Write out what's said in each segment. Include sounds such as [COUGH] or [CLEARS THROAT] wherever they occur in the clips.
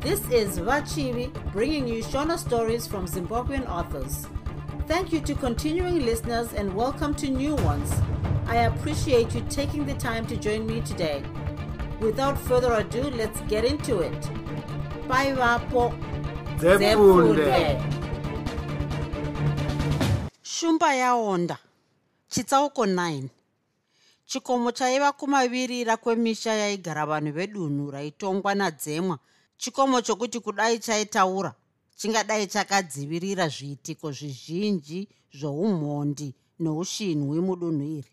This is Vachivi bringing you Shona stories from Zimbabwean authors. Thank you to continuing listeners and welcome to new ones. I appreciate you taking the time to join me today. Without further ado, let's get into it. Bye, Vapo. shumba yaonda chitsauko 9 chikomo chaiva kumavirira kwemisha yaigara vanhu vedunhu raitongwa nadzemwa chikomo chokuti kudai chaitaura chingadai chakadzivirira zviitiko zvizhinji zvoumhondi noushinhwi mudunhu iri.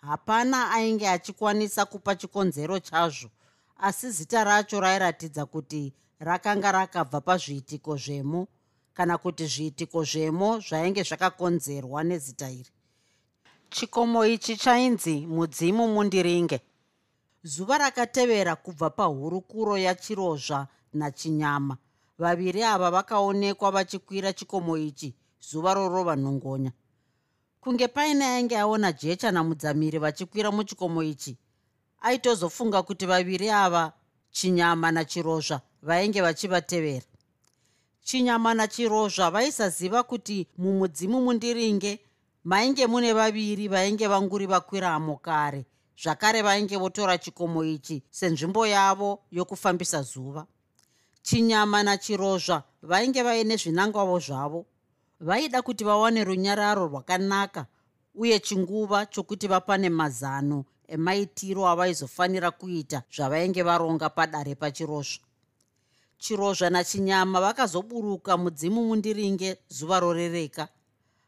Hapana ainge achikwanisa kupa chikonzero chazvo asi zita racho rairatidza kuti rakanga rakabva pazviitiko zvemo kana kuti zviitiko zvemo zvainge zvakakonzerwa nezita iri. Chikomo ichi chainzi mudzimu mundiringe. Zuva rakatevera kubva pahurukuro yachirozva nachinyama. Vaviri ava vakaonekwa vachikwira chikomo ichi zuva rorova nhongonya kunge paine ainge aona jecha namudzamiri vachikwira muchikomo ichi aitozofunga kuti vaviri ava chinyama nachirozva vainge vachivatevera. Chinyama nachirozva vaisaziva kuti mumudzimu mundiringe mainge mune vaviri vainge vanguri vakwiramo kare zvakare vainge votora chikomo ichi senzvimbo yavo yokufambisa zuva chinyama nachirozva vainge vaine zvinangwavo zvavo vaida kuti vawane runyararo rwakanaka uye chinguva chokuti vapane mazano emaitiro avaizofanira kuita zvavainge varonga padare pachirozva chirozva nachinyama vakazoburuka mudzimu mundiringe zuva rorereka.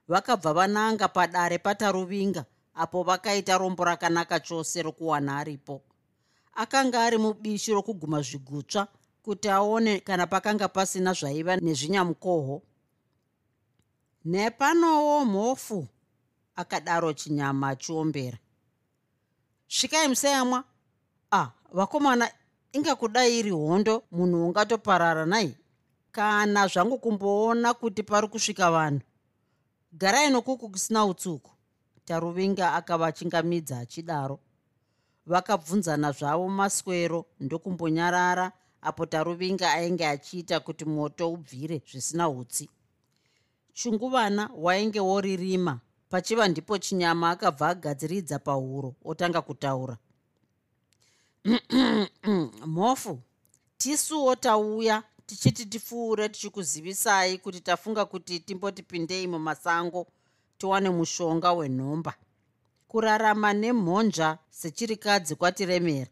Vakabva vananga padare pataruvinga apo vakaita rombo rakanaka chose rokuwana aripo. Akanga ari mubishi rokuguma zvigutsva kuti aone kana pakanga pasina zvaiva nezvinyamukoho. Nepanowo mhofu akadaro chinyama achiombera svikai museyamwa ah vakomana inga kudai iri hondo munhu ungatoparara nai? Kana zvangu kumboona kuti pari kusvika vanhu garai nokuku kusina utsuku. Taruvinga akavachingamidza achidaro. Vakabvunzana zvavo maswero ndokumbonyarara apo taruvinga ainge achiita kuti moto ubvire zvisina utsi chunguvana wainge woririma. Pachiva ndipo chinyama akabva agadziridza pahuro otanga kutaura. [CLEARS THROAT] Mhofu tisuwo tauya tichiti tipfuure tichikuzivisai kuti tafunga kuti timbotipindei mumasango tiwane mushonga wenhomba. Kurarama nemhonzva sechirikadzi kwatiremera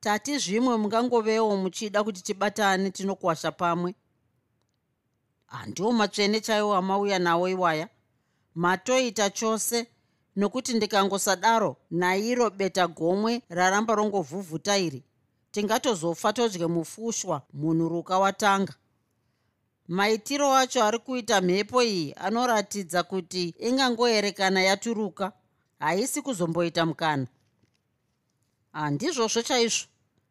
tati zvimwe mungangovewo muchida kuti tibatane tinokwasha pamwe. Handiwo matsvene chaiwo amauya nawo iwaya. Matoita chose nokuti ndikangosadaro nairo beta gomwe raramba rongovhuvhuta iri. Tingatozofa todye mufushwa munhuruka watanga. Maitiro acho ari kuita mhepo iyi anoratidza kuti ingangoerekana yaturuka. Haisi kuzomboita mukana handizvozvo chaizvo.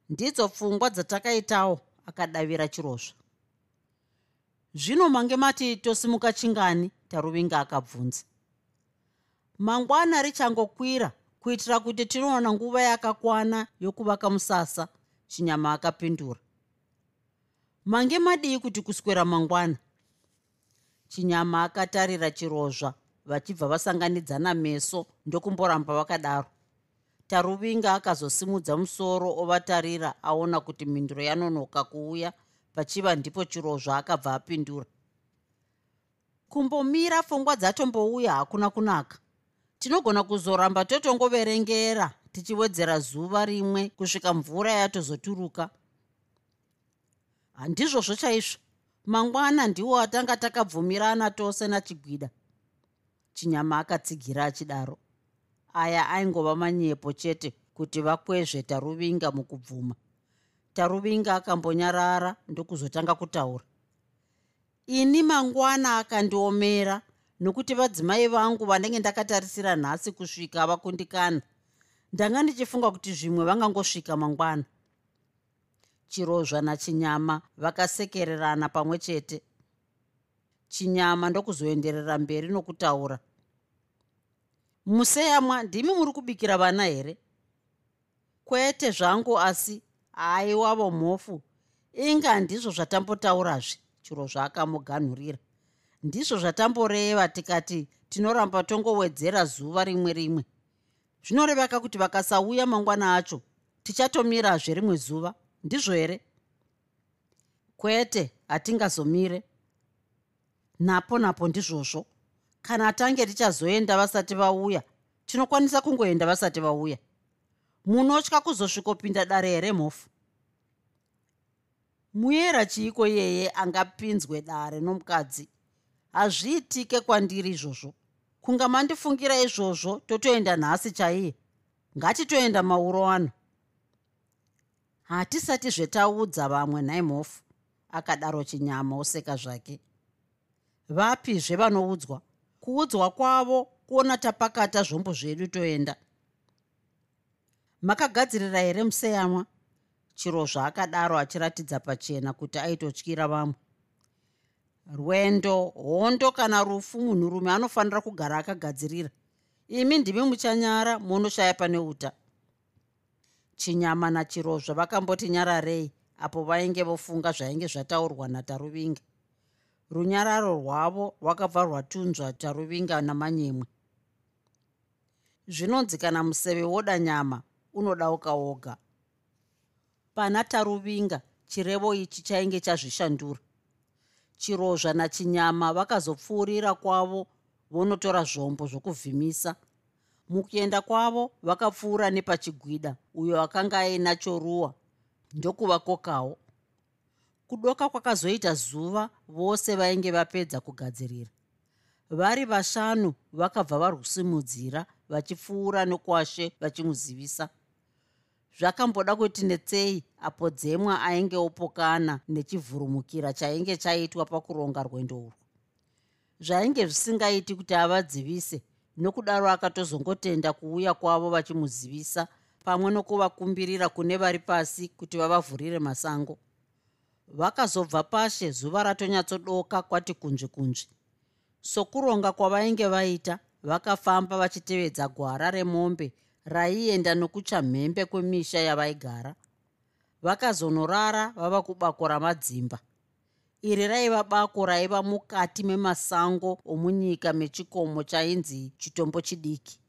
Ndidzo pfungwa dzatakaitawo akadavira chirozva zvino mange mati tosimuka chingani taruvinga akabvunza. Mangwana richangokwira kuitira kuti tinoona nguva yakakwana yokuvaka musasa chinyama akapindura. Mange madii kuti kuswera mangwana? Chinyama akatarira chirozva vachibva vasanganidzana meso ndokumboramba vakadaro taruvinga akazosimudza musoro ovatarira aona kuti mhinduro yanonoka kuuya pachiva ndipo chirozva akabva apindura. Kumbomira pfungwa dzatombouya hakuna kunaka. Tinogona kuzoramba totongoverengera tichiwedzera zuva rimwe kusvika mvura yatozoturuka. Handizvozvo chaizvo mangwana ndiwo atanga takabvumirana tose nachigwida. Chinyama akatsigira achidaro aya aingova manyepo chete kuti vakwezve taruvinga mukubvuma. Taruvinga akambonyarara ndokuzotanga kutaura. Ini mangwana akandiomera nokuti vadzimai vangu vanenge ndakatarisira nhasi kusvika vakundikana. Ndanga ndichifunga kuti zvimwe vangangosvika mangwana. Chirozva nachinyama vakasekererana pamwe chete. Chinyama ndokuzoenderera mberi nokutaura museyamwa ndimi muri kubikira vana here? Kwete zvangu asi aiwavo mhofu. Inga ndizvo zvatambotaurazve chiro zvaakamuganhurira. Ndizvo zvatamboreva tikati tinoramba tongowedzera zuva rimwe rimwe. Zvinorevaka kuti vakasauya mangwana acho tichatomirazve rimwe zuva. Ndizvo here? Kwete hatingazomire. Napo napo ndizvozvo kana tange tichazoenda vasati vauya tinokwanisa kungoenda vasati vauya. Munotya kuzosvikopinda dare here mhofu? Muyera chiiko iyeye angapinzwe dare nomukadzi? Hazviitike kwandiri izvozvo. Kunga mandifungira izvozvo totoenda nhasi chaiye. Ngatitoenda mauro ano. Hatisati zvetaudza vamwe nhai mhofu akadaro chinyama oseka zvake. Vapizve vanoudzwa kuudzwa kwavo kuona tapakata zvombo zvedu toenda. Makagadzirira here museyamwa chiro zvaakadaro achiratidza pachena kuti aitotyira vamwe. Rwendo hondo kana rufu munhurume anofanira kugara akagadzirira. Imi ndimi muchanyara munoshaya pane uta. Chinyama nachirozva vakamboti nyararei apo vainge vofunga zvainge zvataurwa nataruvinga runyararo rwavo rwakabva rwatunzva taruvinga namanyemwe. Zvinonzi kana museve woda nyama unodauka woga pana taruvinga chirevo ichi chainge chazvishandura. Chirozva nachinyama vakazopfuurira kwavo vonotora zvombo zvokuvhimisa. Mukuenda kwavo vakapfuura nepachigwida uyo akanga aina choruwa ndokuvakokawo kudoka kwakazoita zuva vose vainge vapedza kugadzirira. Vari vashanu vakabva varwusimudzira vachipfuura nokwashe vachimuzivisa. Zvakamboda kuti netsei apo dzemwa ainge opokana nechivhurumukira chainge chaitwa pakuronga rwendo urwu. Zvainge zvisingaiti kuti avadzivise nokudaro akatozongotenda kuuya kwavo vachimuzivisa pamwe nokuvakumbirira kune vari pasi kuti vavavhurire masango vakazobva pashe zuva ratonyatsodoka kwati kunzvi kunzvi sokuronga kwavainge vaita vakafamba vachitevedza gwara remombe raienda nokuchamhembe kwemisha yavaigara. Vakazonorara vava kubako ramadzimba. Iri raiva bako raiva mukati memasango omunyika mechikomo chainzi chitombo chidiki.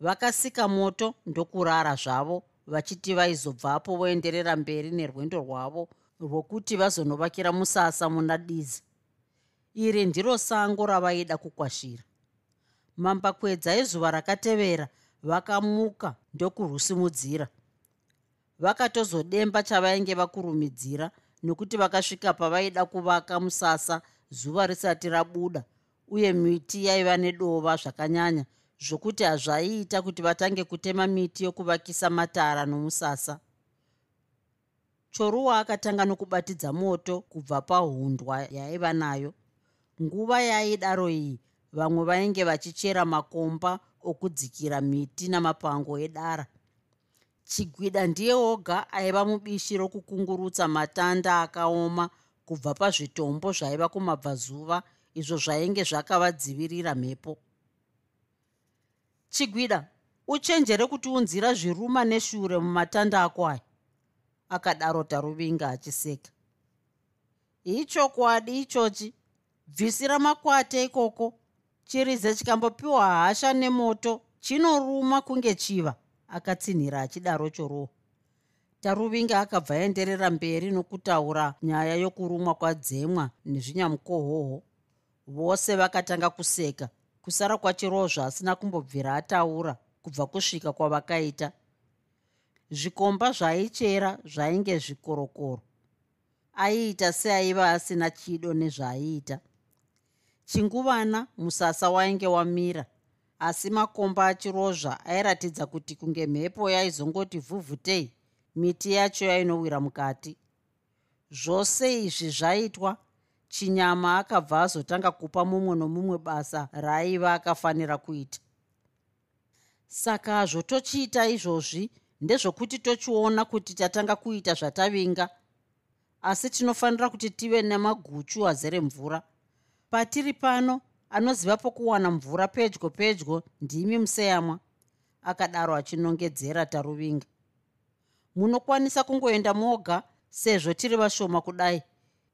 Vakasika moto ndokurara zvavo vachiti vaizobvapo voenderera mberi nerwendo rwavo rwokuti vazonovakira musasa muna dizi. Iri ndiro sango ravaida kukwashira. Mambakwedza ezuva rakatevera vakamuka ndokurwusimudzira vakatozodemba chavainge vakurumidzira nokuti vakasvika pavaida kuvaka musasa zuva risati rabuda uye miti yaiva nedova zvakanyanya zvokuti hazvaiita kuti vatange kutema miti yokuvakisa matara nomusasa choruwa akatanga nokubatidza moto kubva pahundwa yaiva nayo. Nguva yaidaro iyi vamwe vainge vachichera makomba okudzikira miti namapango edara. Chigwida ndiye oga aiva mubishi rokukungurutsa matanda akaoma kubva pazvitombo zvaiva kumabvazuva izvo zvainge zvakavadzivirira mhepo. Chigwida uchenjere kuti unzira zviruma neshure mumatanda ako aya akadaro taruvinga achiseka. Ichokwadi ichochi? Bvisira makwate ikoko. Chirize chikambopiwa hasha nemoto chinoruma kunge chiva akatsinhira achidaro choroho taruvinga akabva aenderera mberi nokutaura nyaya yokurumwa kwadzemwa nezvinyamukohoho. Vose vakatanga kuseka kusara kwachirozva asina kumbobvira ataura kubva kusvika kwavakaita zvikomba zvaichera zvainge zvikorokoro. Aiita seaiva asina chido nezvaaiita chinguvana musasa wainge wamira asi makomba achirozva airatidza kuti kunge mhepo yaizongoti vhuvhutei miti yacho yainowira mukati. Zvose izvi zvaitwa chinyama akabva azotanga kupa mumwe nomumwe basa raaiva akafanira kuita. Saka zvotochiita izvozvi ndezvokuti tochiona kuti tatanga kuita zvatavinga. Asi tinofanira kuti tive nemaguchu azere mvura. Patiri pano anoziva pokuwana mvura pedyo pedyo ndimi museyamwa akadaro achinongedzera taruvinga. Munokwanisa kungoenda moga sezvo tiri vashoma kudai.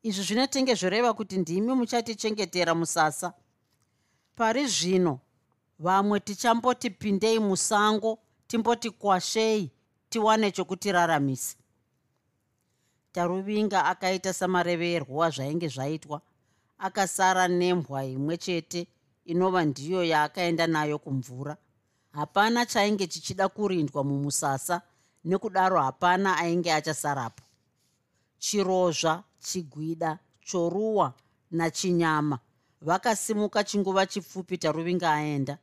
Izvi zvinotenge zvoreva kuti ndimi muchatichengetera musasa. Pari zvino vamwe tichamboti pindei musango timboti kwashei tiwane chokutiraramisa taruvinga akaita samareverwa zvainge zvaitwa. Akasara nembwa imwe chete inova ndiyo yaakaenda nayo kumvura. Hapana chainge chichida kurindwa mumusasa nekudaro hapana ainge achasarapo. Chirozva chigwida choruwa nachinyama vakasimuka chinguva chipfupi taruvinga aenda.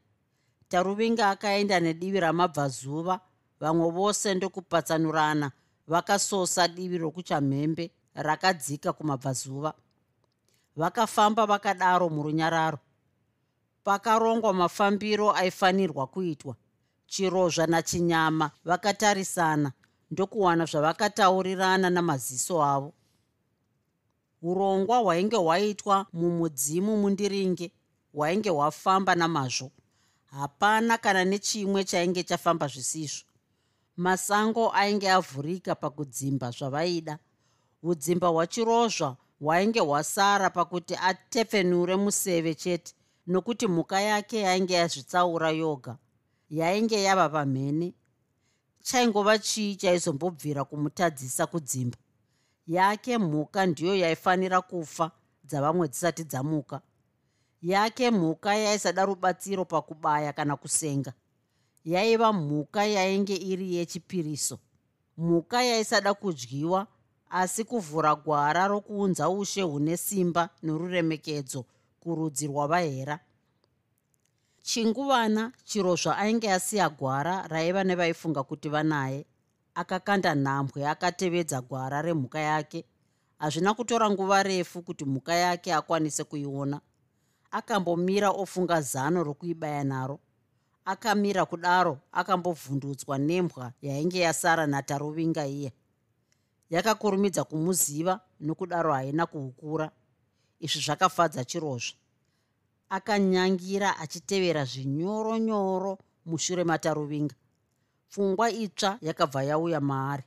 Taruvinga akaenda nedivi ramabvazuva vamwe vose ndokupatsanurana vakasosa divi rokuchamhembe rakadzika kumabvazuva. Vakafamba vakadaro murunyararo. Pakarongwa mafambiro aifanirwa kuitwa. Chirozva nachinyama vakatarisana ndokuwana zvavakataurirana namaziso avo. Urongwa hwainge hwaitwa mumudzimu mundiringe hwainge hwafamba namazvo. Hapana kana nechimwe chainge chafamba zvisizvo masango ainge avhurika pakudzimba zvavaida. Udzimba hwachirozva hwainge hwasara pakuti atepfenure museve chete nokuti mhuka yake yainge yazvitsaura yoga yainge yava pamhene. Chaingova chii chaizombobvira kumutadzisa kudzimba? Yake mhuka ndiyo yaifanira kufa dzavamwe dzisati dzamuka. Yake mhuka yaisada rubatsiro pakubaya kana kusenga yaiva mhuka yainge iri yechipiriso. Mhuka yaisada kudyiwa asi kuvhura gwara rokuunza ushe hune simba noruremekedzo kurudzi rwavahera. Chinguvana chirozva ainge asiya gwara raiva nevaifunga kuti vanaye akakanda nhambwe akatevedza gwara remhuka yake. Hazvina kutora nguva refu kuti mhuka yake akwanise kuiona. Akambomira ofunga zano rokuibaya naro akamira kudaro akambovhundutswa nembwa yainge yasara nataruvinga iye. Yakakurumidza kumuziva nokudaro haina kuhukura izvi zvakafadza chirozva akanyangira achitevera zvinyoronyoro mushure mataruvinga pfungwa itsva yakabva yauya maari.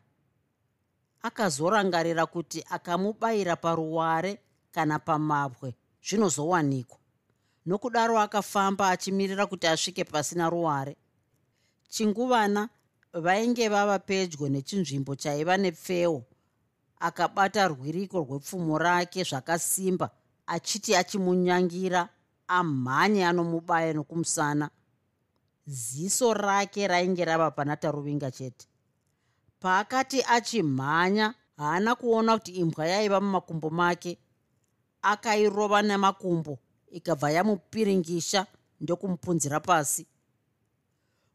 Akazorangarira kuti akamubayira paruware kana pamabwe zvinozowanikwa nokudaro akafamba achimirira kuti asvike pasina ruware. Chinguvana vainge vava pedyo nechinzvimbo chaiva nepfewo akabata rwiriko rwepfumo rake zvakasimba achiti achimunyangira amhanye anomubaya nokumusana. Ziso rake rainge rava pana taruvinga chete. Paakati achimhanya haana kuona kuti imbwa yaiva mumakumbo make akairova nemakumbo ikabva yamupiringisha ndokumupunzira pasi.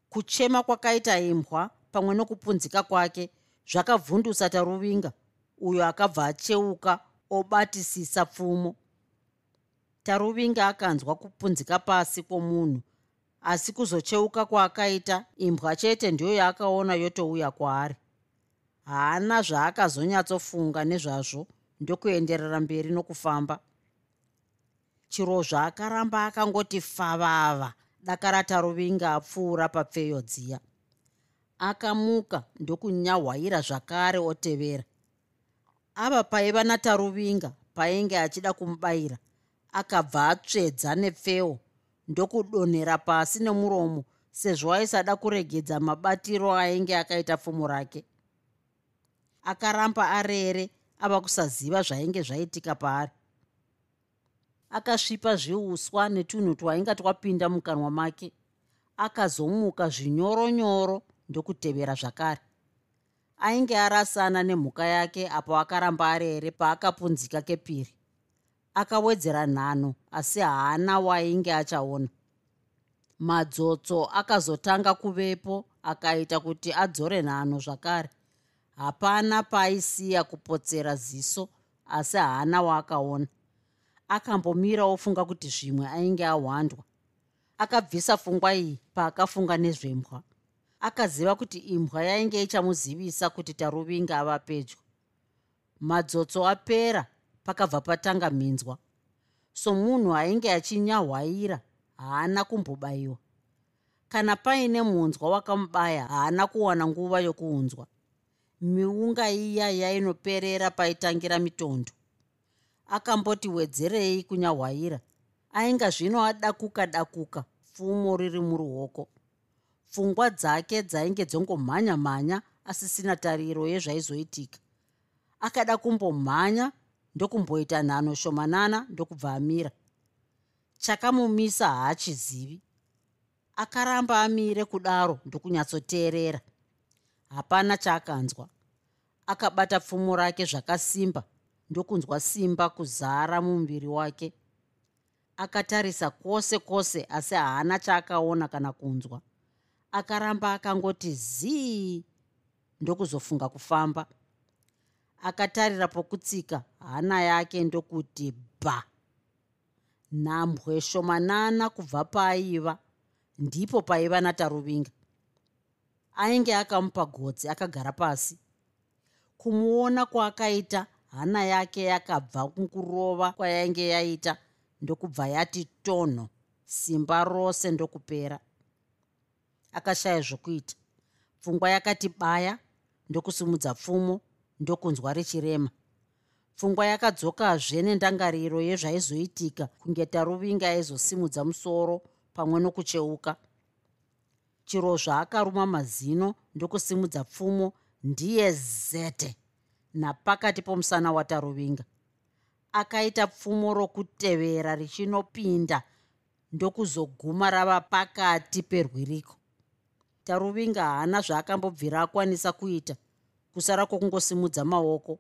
Kuchema kwakaita imbwa pamwe nokupunzika kwake zvakavhundusa taruvinga uyo akabva acheuka obatisisa pfumo. Taruvinga akanzwa kupunzika pasi kwomunhu asi kuzocheuka kwaakaita imbwa chete ndiyo yaakaona yotouya kwaari. Haana zvaakazonyatsofunga nezvazvo ndokuenderera mberi nokufamba chirozva akaramba akangoti favava. Dakarata ruvinga apfuura papfeyo dziya. Akamuka ndokunyahwaira zvakare otevera. Ava paiva nataruvinga painge achida kumubayira akabva atsvedza nepfewo ndokudonhera pasi nemuromo sezvo aisada kuregedza mabatiro ainge akaita pfumo rake. Akaramba arere ava kusaziva zvainge zvaitika paari akasvipa zviuswa netunhu twainga twapinda mukanwa make. Akazomuka zvinyoronyoro ndokutevera zvakare. Ainge arasana nemhuka yake apo akaramba arere paakapunzika kepiri. Akawedzera nhano asi haana wainge achaona. Madzotso akazotanga kuvepo akaita kuti adzore nhano zvakare. Hapana paaisiya kupotsera ziso asi haana waakaona akambomira ofunga kuti zvimwe ainge ahwandwa akabvisa pfungwa iyi paakafunga nezvembwa. Akaziva kuti imbwa yainge ichamuzivisa kuti taruvinga ava pedyo madzotso apera pakabva patanga minzwa. Somunhu ainge achinyahwaira haana kumbobayiwa kana paine munzwa wakamubaya haana kuwana nguva yokuunzwa. Miunga iya yainoperera paitangira mitondo akamboti wedzerei kunyahwaira. Ainga zvino adakuka dakuka pfumo riri muruoko. Pfungwa dzake dzainge dzongomhanya mhanya asisina tariro yezvaizoitika. Akada kumbomhanya ndokumboita nhano shomanana ndokubva amira. Chakamumisa haachizivi. Akaramba amire kudaro ndokunyatsoteerera. Hapana chaakanzwa akabata pfumo rake zvakasimba ndokunzwa simba kuzara mumuviri wake. Akatarisa kwose kwose asi haana chaakaona kana kunzwa. Akaramba akangoti zii! ndokuzofunga kufamba. Akatarira pokutsika hana yake ndokuti bha nhambwe shomanana kubva paaiva ndipo paiva nataruvinga ainge akamupa godzi akagara pasi. Kumuona kwaakaita hana yake yakabva mukurova kwayainge yaita ndokubva yati tonho simba rose ndokupera. Akashaya zvokuita. Pfungwa yakati baya ndokusumudza pfumo ndokunzwa richirema. Pfungwa yakadzokazve nendangariro yezvaizoitika kunge taruvinga aizosimudza musoro pamwe nokucheuka. Chirozva akaruma mazino ndokusimudza pfumo ndiye zete napakati pomusana wataruvinga. Akaita pfumo rokutevera richinopinda ndokuzoguma rava pakati perwiriko. Taruvinga haana zvaakambobvira akwanisa kuita kusara kwokungosimudza maoko.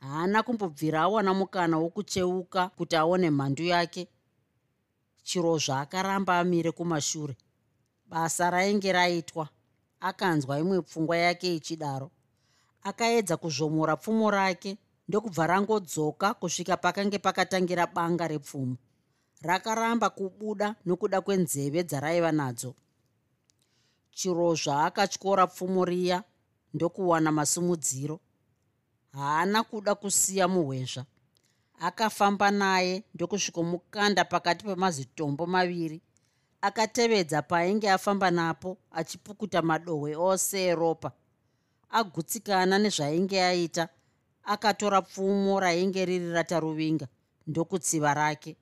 Haana kumbobvira awana mukana wokucheuka kuti aone mhandu yake. Chirozva akaramba amire kumashure. Basa rainge raitwa. Akanzwa imwe pfungwa yake ichidaro akaedza kuzvomora pfumo rake ndokubva rangodzoka kusvika pakange pakatangira banga repfumo. Rakaramba kubuda nokuda kwenzeve dzaraiva nadzo. Chirozva akatyora pfumo riya ndokuwana masumudziro. Haana kuda kusiya muhwezva. Akafamba naye ndokusvikomukanda pakati pemazitombo maviri akatevedza paainge afamba napo achipukuta madohwe ose eropa agutsikana nezvainge aita. Akatora pfumo rainge riri rataruvinga ndokutsiva rake.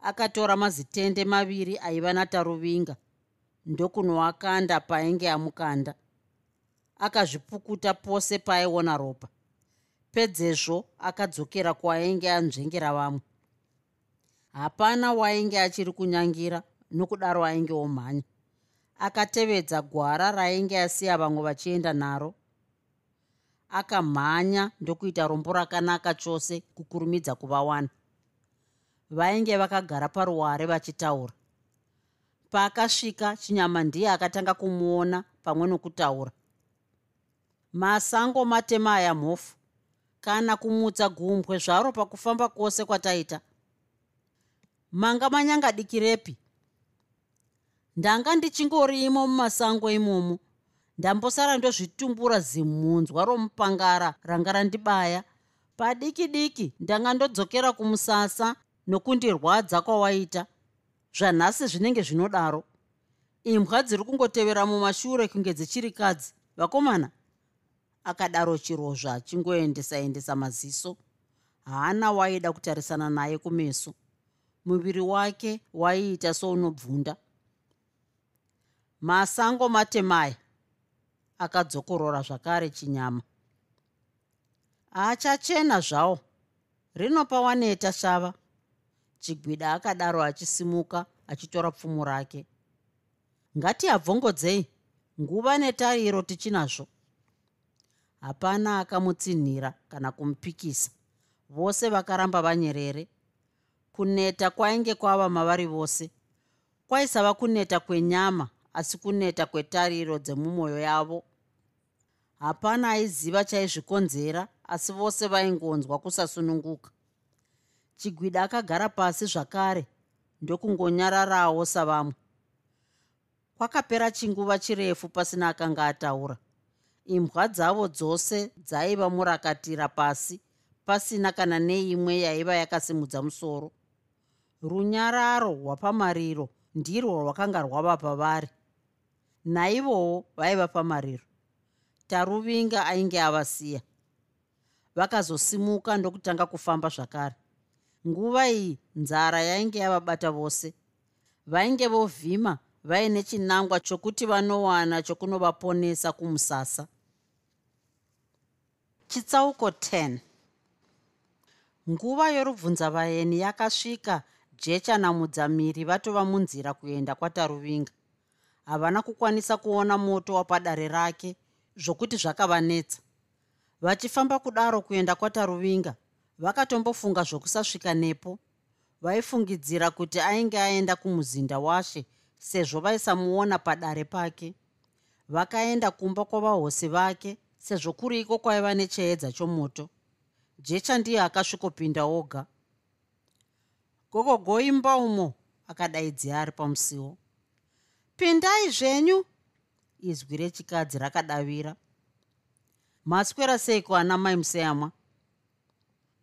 Akatora mazitende maviri aiva nataruvinga ndokunoakanda paainge amukanda. Akazvipukuta pose paaiona ropa. Pedzezvo akadzokera kwaainge anzvengera vamwe hapana wainge achiri kunyangira nokudaro ainge omhanya akatevedza gwara rainge asiya vamwe vachienda naro. Akamhanya ndokuita rombo rakanaka chose kukurumidza kuvawana vainge vakagara paruware vachitaura. Paakasvika chinyama ndiye akatanga kumuona pamwe nokutaura. Masango matema aya mhofu. Kana kumutsa gumbwe zvaro pakufamba kwose kwataita. Manga manyangadikirepi ndanga ndichingorimo mumasango imomo. Ndambosara ndozvitumbura zimunzwa romupangara ranga randibaya. Padiki diki ndanga ndodzokera kumusasa nokundirwadza kwawaita zvanhasi zvinenge zvinodaro. Imbwa dziri kungotevera mumashure kunge dzichirikadzi. Vakomana akadaro chirozva achingoendesa-endesa maziso. Haana waida kutarisana naye kumeso. Muviri wake waiita sounobvunda masango matemaya akadzokorora zvakare chinyama. Achachena zvawo rinopa waneta shava. Chigwida akadaro achisimuka achitora pfumo rake. Ngatiyabvongodzei nguva netariro tichinazvo. Hapana akamutsinhira kana kumupikisa. Vose vakaramba vanyerere. Kuneta kwainge kwava mavari vose. Kwaisava kuneta kwenyama asi kuneta kwetariro dzemumwoyo yavo. Hapana aiziva chaizvikonzera asi vose vaingonzwa kusasununguka. Chigwida akagara pasi zvakare ndokungonyararawo savamwe. Kwakapera chinguva chirefu pasina akanga ataura. Imbwa dzavo dzose dzaiva murakatira pasi pasina kana neimwe yaiva yakasimudza musoro. Runyararo rwapamariro ndirwo rwakanga rwava pavari naivowo vaiva pamariro. Taruvinga ainge avasiya. Vakazosimuka ndokutanga kufamba zvakare. Nguva iyi nzara yainge yavabata vose. Vainge vovhima vaine chinangwa chokuti vanowana chokunovaponesa kumusasa. Chitsauko 10 nguva yorubvunzavaeni yakasvika jecha namudzamiri vatova munzira kuenda kwataruvinga havana kukwanisa kuona moto wapadare rake zvokuti zvakavanetsa. Vachifamba kudaro kuenda kwataruvinga vakatombofunga zvokusasvika nepo. Vaifungidzira kuti ainge aenda kumuzinda washe sezvo vaisamuona padare pake. Vakaenda kumba kwavahosi vake sezvo kuri iko kwaiva nechiedza chomoto. Jecha ndiye akasvikopinda oga. Gogogoimba umo akadaidzi ari pamusiwo pindai zvenyu. Izwi rechikadzi rakadavira. Maswera seiko ana mai museyamwa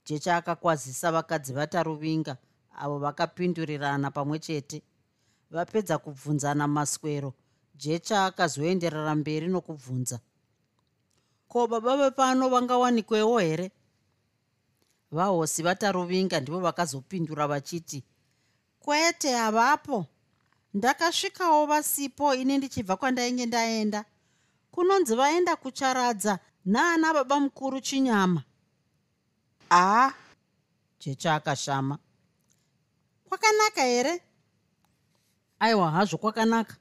jecha akakwazisa vakadzi vataruvinga avo vakapindurirana pamwe chete. Vapedza kubvunzana maswero jecha akazoenderera mberi nokubvunza. Ko baba vepano vangawanikwewo here? Vahosi vataruvinga ndivo vakazopindura vachiti kwete havapo ndakasvikawo vasipo ini ndichibva kwandainge ndaenda. Kunonzi vaenda kucharadza naana baba mukuru chinyama. Aa. Jecha akashama. Kwakanaka here aiwa hazvo kwakanaka.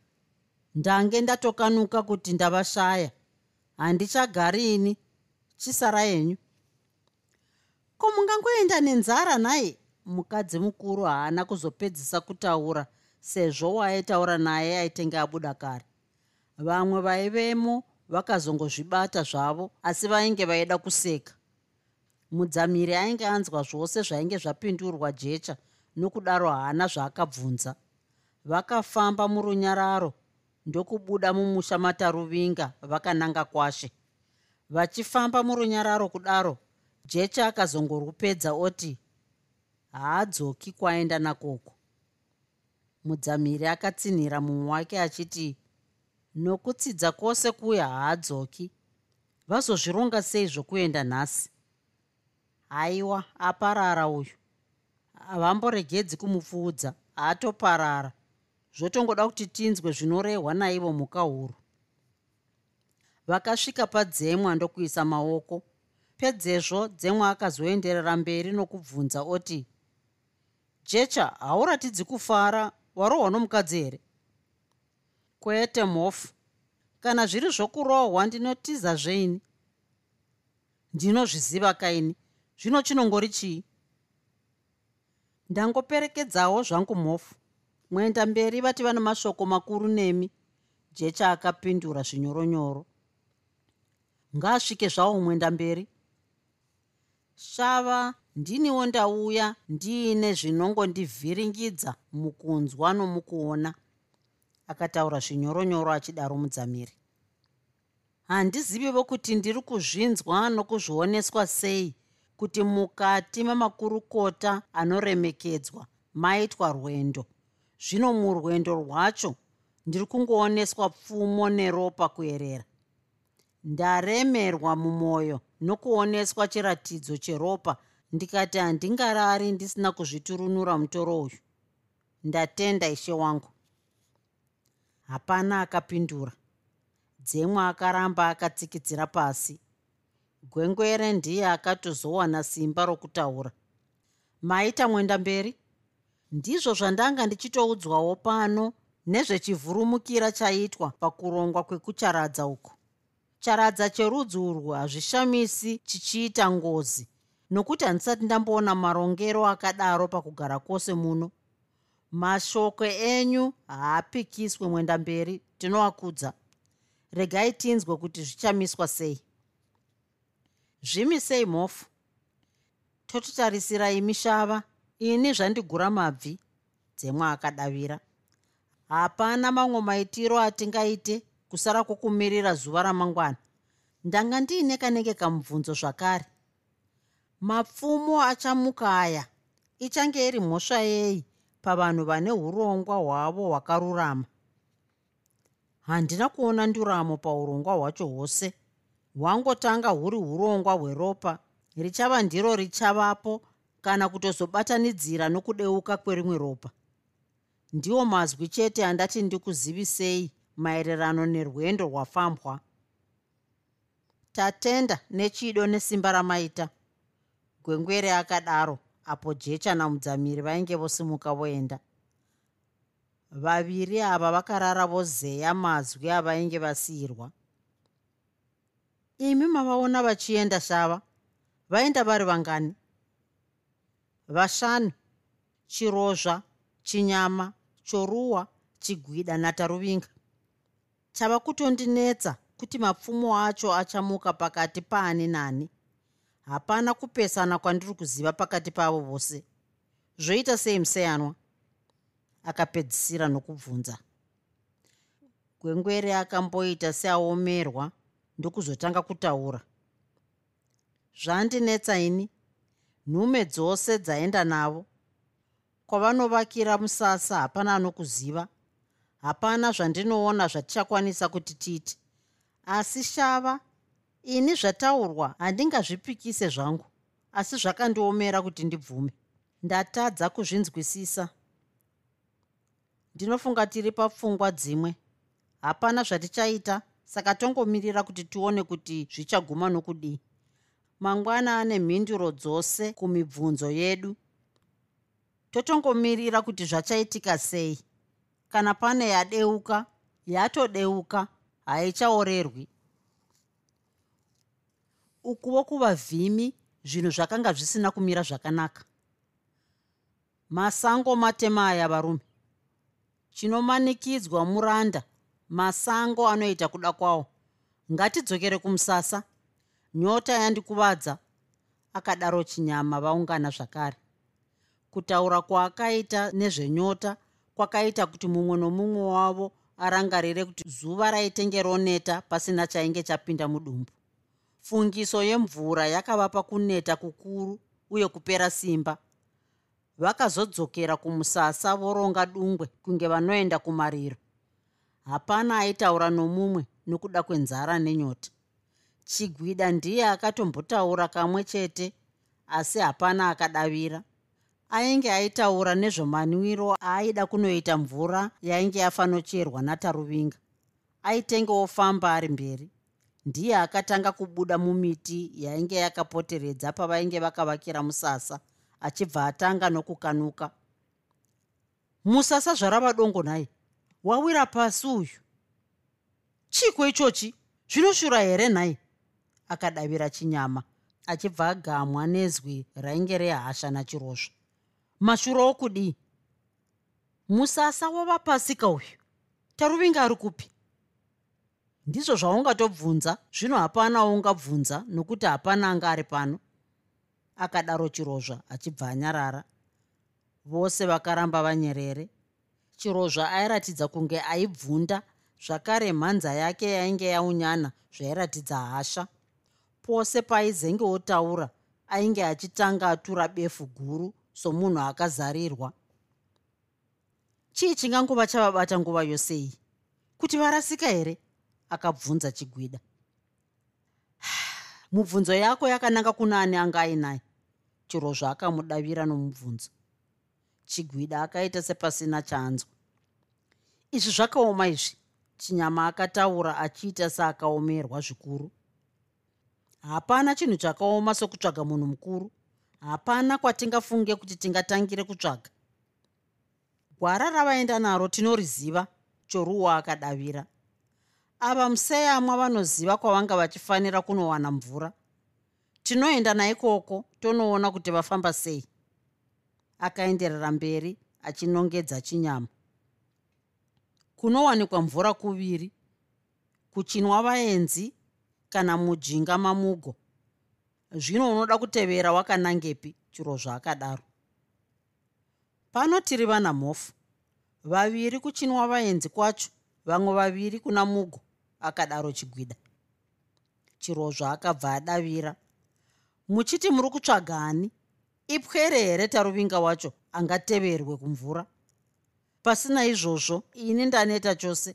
Ndange ndatokanuka kuti ndavashaya. Handichagari ini chisara yenyu. Ko mungangoenda nenzara nhai mukadzi mukuru haana kuzopedzisa kutaura sezvo waaitaura naye aitenge abuda kare. Vamwe vaivemo vakazongozvibata zvavo asi vainge vaida kuseka. Mudzamiri ainge anzwa zvose zvainge zvapindurwa jecha nokudaro haana zvaakabvunza. Vakafamba murunyararo ndokubuda mumusha mataruvinga vakananga kwashe. Vachifamba murunyararo kudaro jecha akazongorupedza oti haadzoki kwaenda nakoko mudzamiri akatsinhira mumwe wake achiti nokutsidza kwose kuya haadzoki. Vazozvironga sei zvokuenda nhasi? Haiwa aparara uyu. Havamboregedzi kumupfuudza haatoparara. Zvotongoda kuti tinzwe zvinorehwa naivo mhuka huru. Vakasvika padzemwa ndokuisa maoko. Pedzezvo dzemwa akazoenderera mberi nokubvunza oti jecha hauratidzi kufara warohwa nomukadzi here? Kwete mhofu. Kana zviri zvokurohwa ndinotiza zveini? Ndinozviziva kaini? Zvino chinongori chii? Ndangoperekedzawo zvangu mhofu. Mwenda mberi vati vana mashoko makuru nemi. Jecha akapindura zvinyoronyoro. Ngaasvike zvawo mwenda mberi. Shava ndiniwo ndauya ndiine zvinongondivhiringidza mukunzwa nomukuona akataura zvinyoronyoro achidaro mudzamiri. Handizivivo kuti ndiri kuzvinzwa nokuzvioneswa sei kuti mukati mamakurukota anoremekedzwa maitwa rwendo. Zvino murwendo rwacho ndiri kungooneswa pfumo neropa kuerera. Ndaremerwa mumwoyo nokuoneswa chiratidzo cheropa ndikati handingarari ndisina kuzviturunura mutoro uyu. Ndatenda ishe wangu. Hapana akapindura. Dzemwe akaramba akatsikidzira pasi. Gwengwere ndiye akatozowana simba rokutaura. Maita mwenda mberi? Ndizvo zvandanga ndichitoudzwawo pano nezvechivhurumukira chaitwa pakurongwa kwekucharadza uku. Charadza cherudzi urwu hazvishamisi chichiita ngozi nokuti handisati ndamboona marongero akadaro pakugara kwose muno. Mashoko enyu haapikiswe mwenda mberi tinovakudza regai tinzwe kuti zvichamiswa sei. Zvimisei mhofu? Tototarisirai mishava ini zvandigura mabvi dzemwe akadavira. Hapana mamwe maitiro atingaite kusara kwokumirira zuva ramangwana. Ndanga ndiine kanenge kamubvunzo zvakare mapfumo achamuka aya. Ichange iri mhosva yei pavanhu vane urongwa hwavo hwakarurama? Handina kuona nduramo paurongwa hwacho hwose. Hwangotanga huri urongwa hweropa. Richava ndiro richavapo kana kutozobatanidzira nokudeuka kwerimwe ropa. Ndiwo mazwi chete andati ndikuzivisei maererano nerwendo rwafambwa. Tatenda nechido nesimba ramaita gwengwere akadaro apo jecha namudzamiri vainge vosimuka voenda. Vaviri ava vakarara vozeya mazwi avainge vasiyirwa. Imi mavaona vachienda shava vaenda vari vangani? Vashanu chirozva chinyama choruwa chigwida nataruvinga. Chava kutondinetsa kuti mapfumo acho achamuka pakati paani nani hapana kupesana kwandiri kuziva pakati pavo vose. Zvoita sei museyanwa akapedzisira nokubvunza. Gwengwere akamboita seaomerwa ndokuzotanga kutaura. Zvandinetsa ini? Nhume dzose dzaenda navo. Kwavanovakira musasa hapana anokuziva. Hapana zvandinoona zvatichakwanisa kuti tiiti asi shava ini zvataurwa handingazvipikise zvangu asi zvakandiomera kuti ndibvume. Ndatadza kuzvinzwisisa. Ndinofunga tiri papfungwa dzimwe. Hapana zvatichaita saka tongomirira kuti tione kuti zvichaguma nokudii. Mangwana ane mhinduro dzose kumibvunzo yedu. Totongomirira kuti zvachaitika sei. Kana pane yadeuka yatodeuka haichaorerwi ukuwo kuvavhimi zvinhu zvakanga zvisina kumira zvakanaka. Masango matema aya varume. Chinomanikidzwa muranda masango anoita kuda kwawo. Ngatidzokere kumusasa. Nyota yandikuvadza. Akadaro chinyama vaungana zvakare. Kutaura kwaakaita nezvenyota kwakaita kuti mumwe nomumwe wavo arangarire kuti zuva raitenge roneta pasina chainge chapinda mudumbu fungiso yemvura yakavapa kuneta kukuru uye kupera simba. Vakazodzokera kumusasa voronga dungwe kunge vanoenda kumariro. Hapana aitaura nomumwe nokuda kwenzara nenyota. Chigwida ndiye akatombotaura kamwe chete asi hapana akadavira. Ainge aitaura nezvomanwiro aaida kunoita mvura yainge yafanocherwa nataruvinga. Aitenge ofamba ari mberi ndiye akatanga kubuda mumiti yainge yakapoteredza pavainge vakavakira musasa achibva atanga nokukanuka. Musasa zvarava dongo nhai wawira pasi uyu. Chiko ichochi? Zvinoshura here nhai akadavira chinyama achibva agamwa nezwi rainge rehasha nachirozva mashuro okudii? Musasa wava pasika uyu. Taruvinga ari kupi ndizvo zvaungatobvunza? Zvino hapana ungabvunza nokuti hapana anga ari pano? Akadaro chirozva achibva anyarara. Vose vakaramba vanyerere. Chirozva airatidza kunge aibvunda. Zvakare mhanza yake yainge yaunyana zvairatidza hasha. Pose paizenge otaura ainge achitanga atura befu guru somunhu akazarirwa. Chii chingangova chavabata nguva yosei kuti varasika here akabvunza chigwida. [SIGHS] Mubvunzo yako yakananga kuna ani anga ainaye chirozvo akamudavira nomubvunzo. Chigwida akaita sepasina chaanzwa izvi zvakaoma izvi. Chinyama akataura achiita seakaomerwa zvikuru. Hapana chinhu chakaoma sokutsvaga munhu mukuru. Hapana kwatingafunge kuti tingatangire kutsvaga. Gwara ravaenda naro tinoriziva choruwa akadavira ava museyamwa vanoziva kwavanga vachifanira kunowana mvura. Tinoenda naikoko tonoona kuti vafamba sei. Akaenderera mberi achinongedza chinyama. Kunowanikwa mvura kuviri kuchinwa vaenzi kana mujinga mamugo. Zvino unoda kutevera wakanangepi chiro zvaakadaro. Pano tiri vana mhofu. Vaviri kuchinwa vaenzi kwacho vamwe vaviri kuna mugo akadaro chigwida. Chirozvo akabva adavira. Muchiti muri kutsvaga ani? Ipwere here taruvinga wacho angateverwe kumvura? Pasina izvozvo ini ndaneta chose.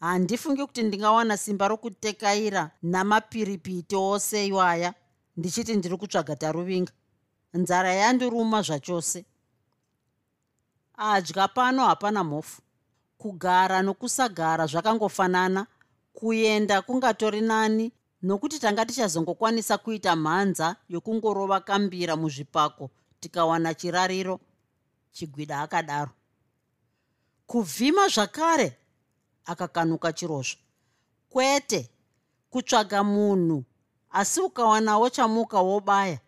Handifungi kuti ndingawana simba rokutekaira namapiripiti ose iwaya ndichiti ndiri kutsvaga taruvinga nzara yandiruma zvachose. Adya pano hapana mhofu. Kugara nokusagara zvakangofanana kuenda kungatori nani nokuti tanga tichazongokwanisa kuita mhanza yokungorova kambira muzvipako tikawana chirariro chigwida akadaro. Kuvhima zvakare akakanuka chirozvo. Kwete kutsvaga munhu asi ukawanawo chamuka wobaya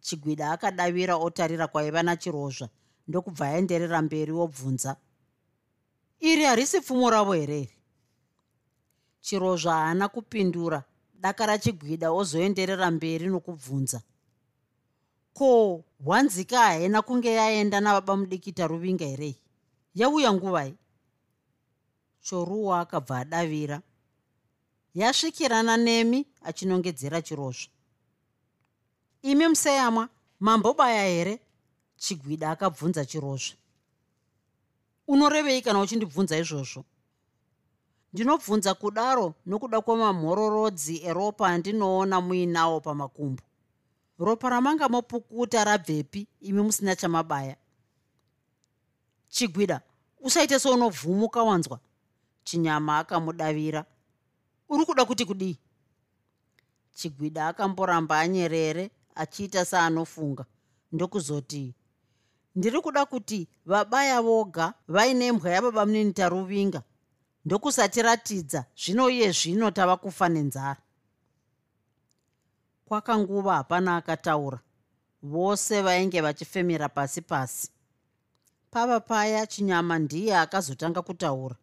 chigwida akadavira otarira kwaiva nachirozva ndokubva aenderera mberi wobvunza iri harisi pfumo ravo here? iri chirozva haana kupindura daka rachigwida ozoenderera mberi nokubvunza. Ko hwanzika haina kunge yaenda navaba mudikita ruvinga herei yauya nguvai choruwa akabva adavira. Yasvikirana nemi achinongedzera chirozva imi museyamwa mambobaya here? Chigwida akabvunza chirozva unorevei kana uchindibvunza izvozvo ndinobvunza kudaro nokuda kwemamhororodzi eropa andinoona muinawo pamakumbo. Ropa ramanga mopukuta rabvepi imi musina chamabaya. Chigwida usaite seunovhumuka wanzwa. Chinyama akamudavira. Uri kuda kuti kudii? Chigwida akamboramba anyerere achiita saanofunga. Ndokuzoti ndiri kuda kuti vabaya voga vaine mbwa yababa munini taruvinga ndokusatiratidza zvino iye zvino tava kufa nenzara. Kwakanguva hapana akataura vose vainge vachifemera pasi pasi. Pava paya chinyama ndiye akazotanga kutaura.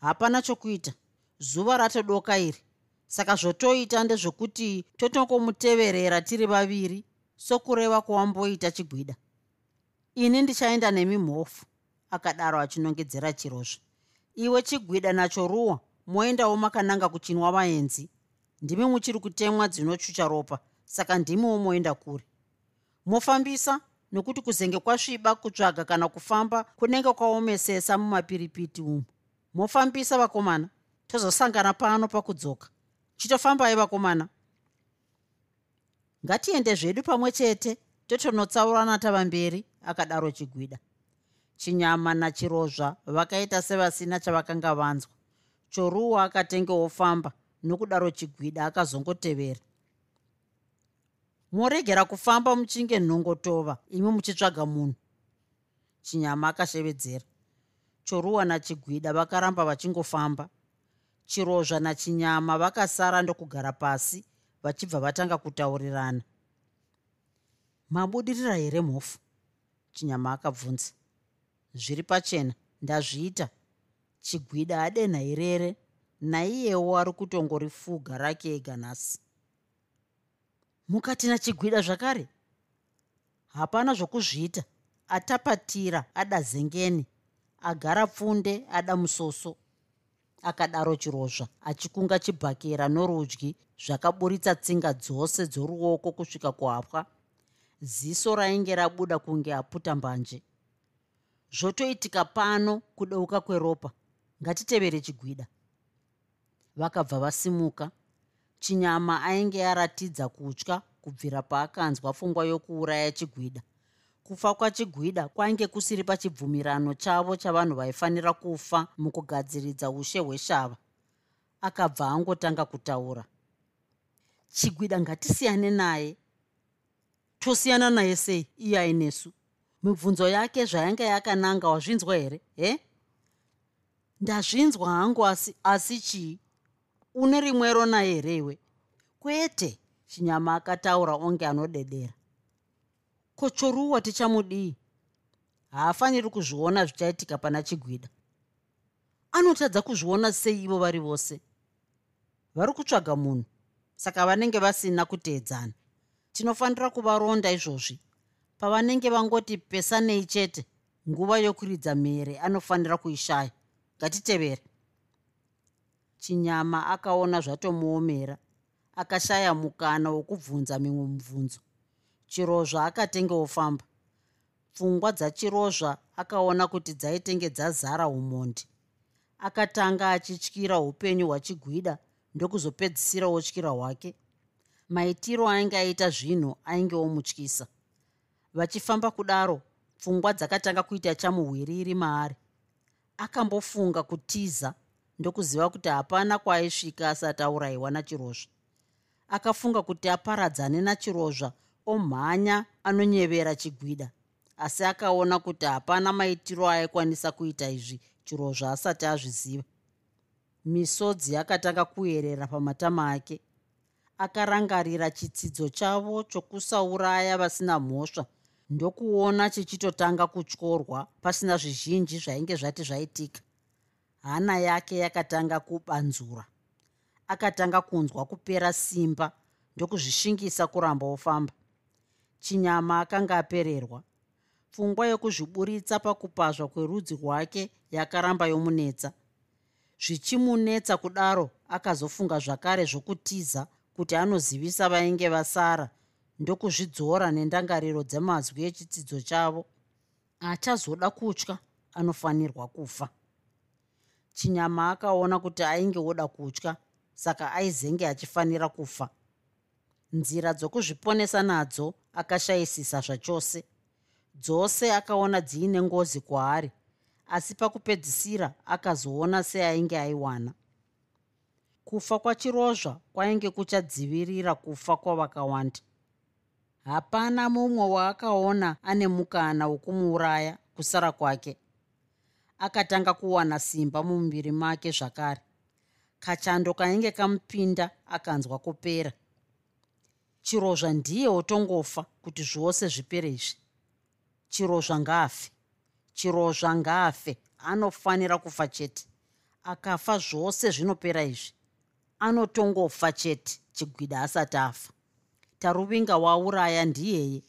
Hapana chokuita zuva ratodoka iri. Saka zvotoita ndezvokuti totongomuteverera tiri vaviri sokureva kwawamboita chigwida. Ini ndichaenda nemi mhofu akadaro achinongedzera chirozvo iwe chigwida nacho ruwa moendawo makananga kuchinwa vaenzi. Ndimi muchiri kutemwa dzinochucha ropa saka ndimiwo moenda kure. Mofambisa nokuti kuzenge kwasviba kutsvaga kana kufamba kunenge kwaomesesa mumapiripiti umu. Mofambisa vakomana tozosangana pano pakudzoka. Chitofambai vakomana? Ngatiende zvedu pamwe chete totonotsaurana tava mberi akadaro chigwida chinyama nachirozva vakaita sevasina chavakanga vanzwa. Choruwa akatengewofamba nokudaro chigwida akazongotevera. Moregera kufamba muchinge nhongotova imi muchitsvaga munhu. Chinyama akashevedzera. Choruwa nachigwida vakaramba vachingofamba. Chirozva nachinyama vakasara ndokugara pasi vachibva vatanga kutaurirana. Mabudirira here mhofu? Chinyama akabvunza zviri pachena ndazviita. Chigwida adenha irere naiyewo ari kutongorifuga rake ega nhasi. Mukati nachigwida zvakare? Hapana zvokuzviita. Atapatira ada zengeni agara pfunde ada musoso. Akadaro chirozva achikunga chibhakera norudyi zvakaburitsa tsinga dzose dzoruoko kusvika kuhapwa. Ziso rainge rabuda kunge aputa mbanje zvotoitika pano kudeuka kweropa. Ngatitevere chigwida. Vakabva vasimuka. Chinyama ainge aratidza kutya kubvira paakanzwa pfungwa yokuuraya chigwida. Kufa kwachigwida kwainge kusiri pachibvumirano chavo chavanhu vaifanira kufa mukugadziridza ushe hweshava. Akabva angotanga kutaura. Chigwida ngatisiyane naye. Tosiyana naye sei? Iye ainesu mibvunzo yake zvayange yakananga wazvinzwa here he? Ndazvinzwa hangu asi asi chii une rimwero naye here iwe? Kwete chinyama akataura onge anodedera. Kochoruwa tichamudii haafaniri kuzviona zvichaitika pana chigwida. Anotadza kuzviona sei ivo vari vose? Vari kutsvaga munhu saka vanenge vasina kuteedzana. Tinofanira kuvaronda izvozvi pavanenge vangoti pesanei chete nguva yokuridza mhere anofanira kuishaya. Ngatitevere. Chinyama akaona zvatomuomera akashaya mukana wokubvunza mimwe mubvunzo chirozva akatengewofamba pfungwa dzachirozva akaona kuti dzaitenge dzazara umhondi akatanga achityira upenyu hwachigwida ndokuzopedzisira wotyira hwake. Maitiro ainge aita zvinhu ainge omutyisa vachifamba kudaro pfungwa dzakatanga kuita chamuhwiriri maari. Akambofunga kutiza ndokuziva kuti hapana kwaaisvika asati aurayiwa nachirozva akafunga kuti aparadzane nachirozva omhanya anonyevera chigwida. Asi akaona kuti hapana maitiro aikwanisa kuita izvi chirozva asati azviziva. Misodzi akatanga kuyerera pamatama ake. Akarangarira chitsidzo chavo chokusauraya vasina mhosva ndokuona chichitotanga kutyorwa pasina zvizhinji zvainge zvati zvaitika. Hana yake yakatanga kubanzura. Akatanga kunzwa kupera simba ndokuzvishingisa kuramba ofamba chinyama akanga apererwa. Pfungwa yokuzviburitsa pakupazva kwerudzi rwake yakaramba yomunetsa. Zvichimunetsa kudaro akazofunga zvakare zvokutiza kuti anozivisa vainge vasara ndokuzvidzora nendangariro dzemazwi echitsidzo chavo. Achazoda kutya anofanirwa kufa. Chinyama akaona kuti ainge oda kutya saka aizenge achifanira kufa. Nzira dzokuzviponesa nadzo akashayisisa zvachose. Dzose akaona dziine ngozi kwaari asi pakupedzisira akazoona seainge aiwana. Kufa kwachirozva kwainge kuchadzivirira kufa kwavakawanda hapana mumwe waakaona ane mukana wokumuuraya kusara kwake. Akatanga kuwana simba mumuviri make zvakare. Kachando kainge kamupinda akanzwa kupera. Chirozva ndiye wotongofa kuti zvose zvipere izvi. Chirozva ngaafe. Chirozva ngaafe. Anofanira kufa chete. Akafa zvose zvinopera izvi. Anotongofa chete. Chigwida asati afa taruvinga wauraya ndiyeye.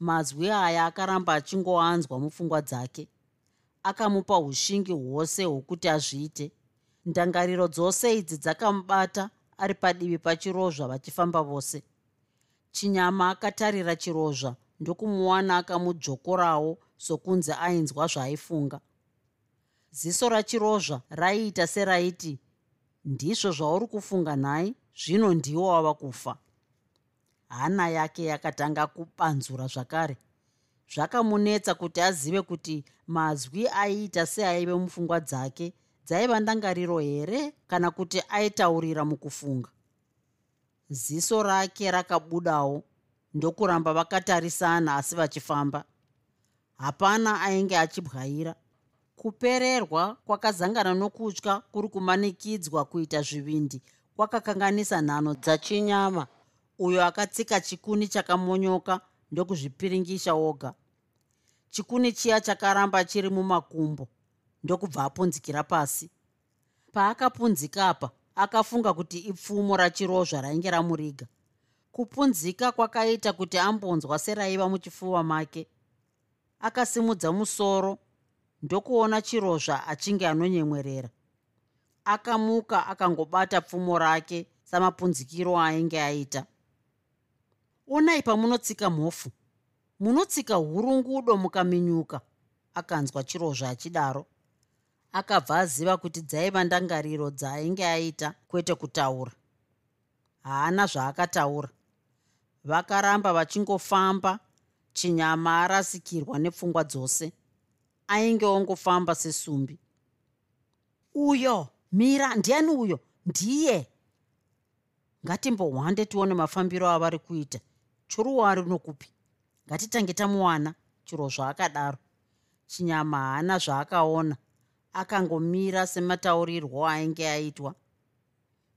Mazwi aya akaramba achingoanzwa mupfungwa dzake. Akamupa ushingi hwose hwokuti azviite. Ndangariro dzose idzi dzakamubata ari padivi pachirozva vachifamba vose. Chinyama akatarira chirozva ndokumuwana akamudzvokorawo sokunzi ainzwa zvaaifunga ziso rachirozva raiita seraiti ndizvo zvauri kufunga nhai zvino ndiwo wava kufa hana yake yakatanga kubanzura zvakare. Zvakamunetsa kuti azive kuti mazwi aiita seaive mupfungwa dzake dzaiva ndangariro here kana kuti aitaurira mukufunga. Ziso rake rakabudawo ndokuramba vakatarisana asi vachifamba. Hapana ainge achibwaira kupererwa kwakazangana nokutya kuri kumanikidzwa kuita zvivindi kwakakanganisa nhano dzachinyama uyo akatsika chikuni chakamonyoka ndokuzvipiringisha oga. Chikuni chiya chakaramba chiri mumakumbo ndokubva apunzikira pasi. Paakapunzika apa akafunga kuti ipfumo rachirozva rainge ramuriga. Kupunzika kwakaita kuti ambonzwa seraiva muchifuva make. Akasimudza musoro ndokuona chirozva achinge anonyemwerera. Akamuka akangobata pfumo rake samapunzikiro ainge aita onai pamunotsika mhofu. Munotsika hurungudo mukaminyuka. Akanzwa chirozva achidaro akabva aziva kuti dzaiva ndangariro dzaainge aita kwete kutaura. Haana zvaakataura. Vakaramba vachingofamba chinyama arasikirwa nepfungwa dzose. Ainge ongofamba sesumbi. Uyo mira ndiani uyo? Ndiye. Ngatimbohwande tione mafambiro avari kuita choruwari nokupi ngatitange tamuwana chiro zvaakadaro. Chinyama haana zvaakaona. Akangomira semataurirwo ainge aitwa.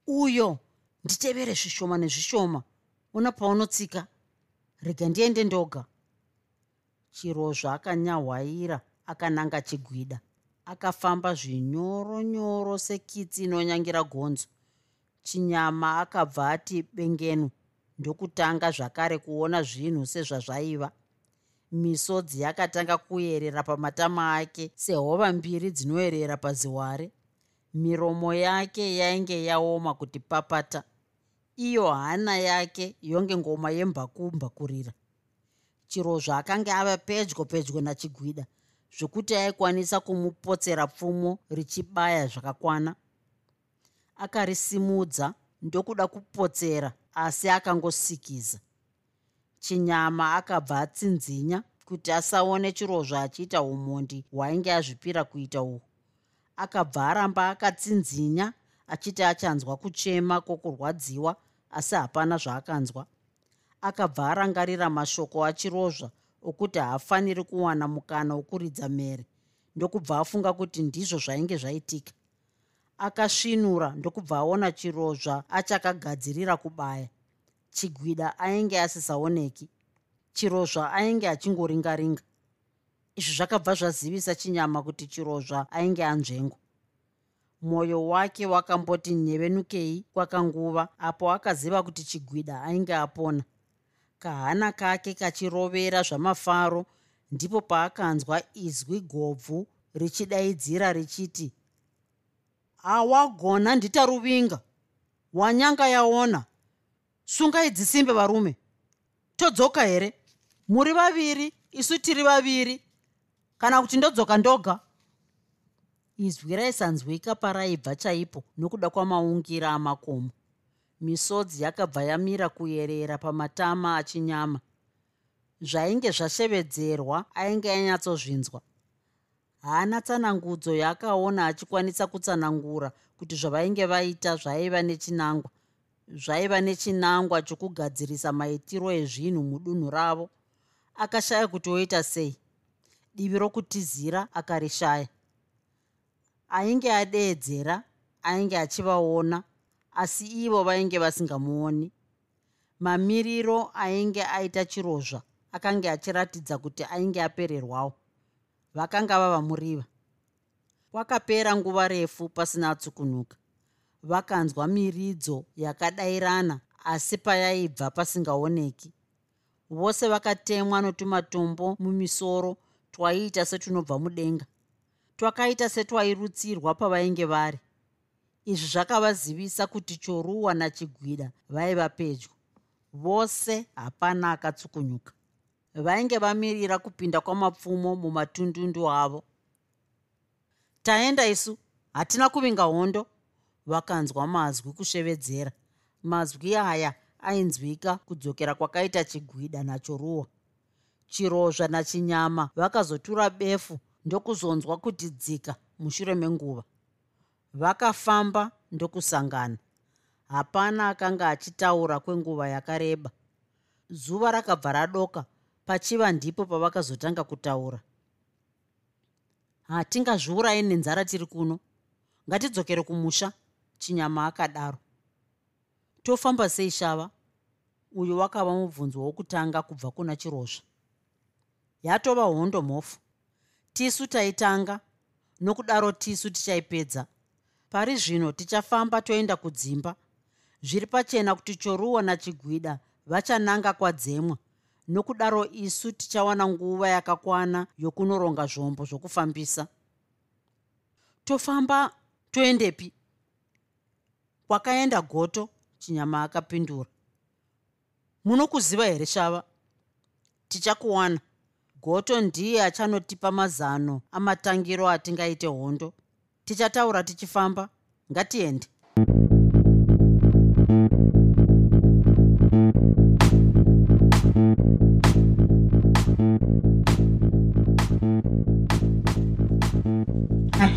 Uyo nditevere zvishoma nezvishoma. Una paunotsika. Rega ndiende ndoga. Chirozvo akanyahwaira akananga chigwida. Akafamba zvinyoro nyoro sekitsi inonyangira gonzo. Chinyama akabva ati bengenu ndokutanga zvakare kuona zvinhu sezvazvaiva. Misodzi yakatanga kuyerera pamatama ake sehova mbiri dzinoyerera paziware. Miromo yake yainge yaoma kuti papata iyo hana yake yonge ngoma yembhakumbhakurira chirozvo akanga ava pedyo pedyo nachigwida zvokuti aikwanisa kumupotsera pfumo richibaya zvakakwana. Akarisimudza ndokuda kupotsera asi akangosikiza. Chinyama akabva atsinzinya kuti asaone chirozvo achiita umhondi hwainge azvipira kuita uhwu akabva aramba akatsinzinya achiti achanzwa kuchema kwokurwadziwa asi hapana zvaakanzwa. Akabva arangarira mashoko achirozva okuti haafaniri kuwana mukana wokuridza mhere ndokubva afunga kuti ndizvo zvainge zvaitika akasvinura ndokubva aona chirozva achakagadzirira kubaya. Chigwida ainge asisaoneki. Chirozva ainge achingoringaringa. Izvi zvakabva zvazivisa chinyama kuti chirozva ainge anzvengo. Mwoyo wake wakamboti nyevenukei kwakanguva apo akaziva kuti chigwida ainge apona. Kahana kake kachirovera zvamafaro ndipo paakanzwa izwi gobvu richidaidzira richiti hawagona ndita ruvinga wanyanga yaona. Sungaidzisimbe varume. Todzoka here? Muri vaviri isu tiri vaviri. Kana kuti ndodzoka ndoga. Izwi raisanzwika paraibva chaipo nokuda kwamaungira amakomo. Misodzi yakabva yamira kuyerera pamatama achinyama. Zvainge zvashevedzerwa ainge anyatsozvinzwa haana tsanangudzo yaakaona achikwanisa kutsanangura kuti zvavainge vaita zvaiva nechinangwa zvaiva nechinangwa chokugadzirisa maitiro ezvinhu mudunhu ravo. Akashaya kuti oita sei? Divi rokutizira akarishaya. Ainge adeedzera ainge achivaona asi ivo vainge vasingamuoni. Mamiriro ainge aita chirozva akange achiratidza kuti ainge apererwawo vakanga vava muriva. Kwakapera nguva refu pasina atsukunuka vakanzwa miridzo yakadayirana asi payaibva pasingaoneki. Vose vakatemwa notumatombo mumisoro twaiita setunobva mudenga. Twakaita setwairutsirwa pavainge vari. Izvi zvakavazivisa kuti choruwa nachigwida vaiva pedyo. Vose hapana akatsukunyuka vainge vamirira kupinda kwamapfumo mumatundundu avo. Taenda isu hatina kuvinga hondo vakanzwa mazwi kushevedzera. Mazwi aya ainzwika kudzokera kwakaita chigwida nachoruwa chirozva nachinyama vakazotura befu ndokuzonzwa kuti dzika mushure menguva. Vakafamba ndokusangana. Hapana akanga achitaura kwenguva yakareba. Zuva rakabva radoka pachiva ndipo pavakazotanga kutaura. Hatingazviurai nenzara tiri kuno. Ngatidzokere kumusha chinyama akadaro. Tofamba sei shava? Uyu wakava mubvunzo wokutanga kubva kuna chirozva yatova hondo mhofu. Tisu taitanga. Nokudaro tisu tichaipedza. Pari zvino tichafamba toenda kudzimba. Zviri pachena kuti choruwa nachigwida vachananga kwadzemwa nokudaro isu tichawana nguva yakakwana yokunoronga zvombo zvokufambisa. Tofamba toendepi. Kwakaenda goto chinyama akapindura. Munokuziva here shava? Tichakuwana. Goto ndiye achanotipa mazano amatangiro atingaite hondo. Tichataura tichifamba. Ngatiende. I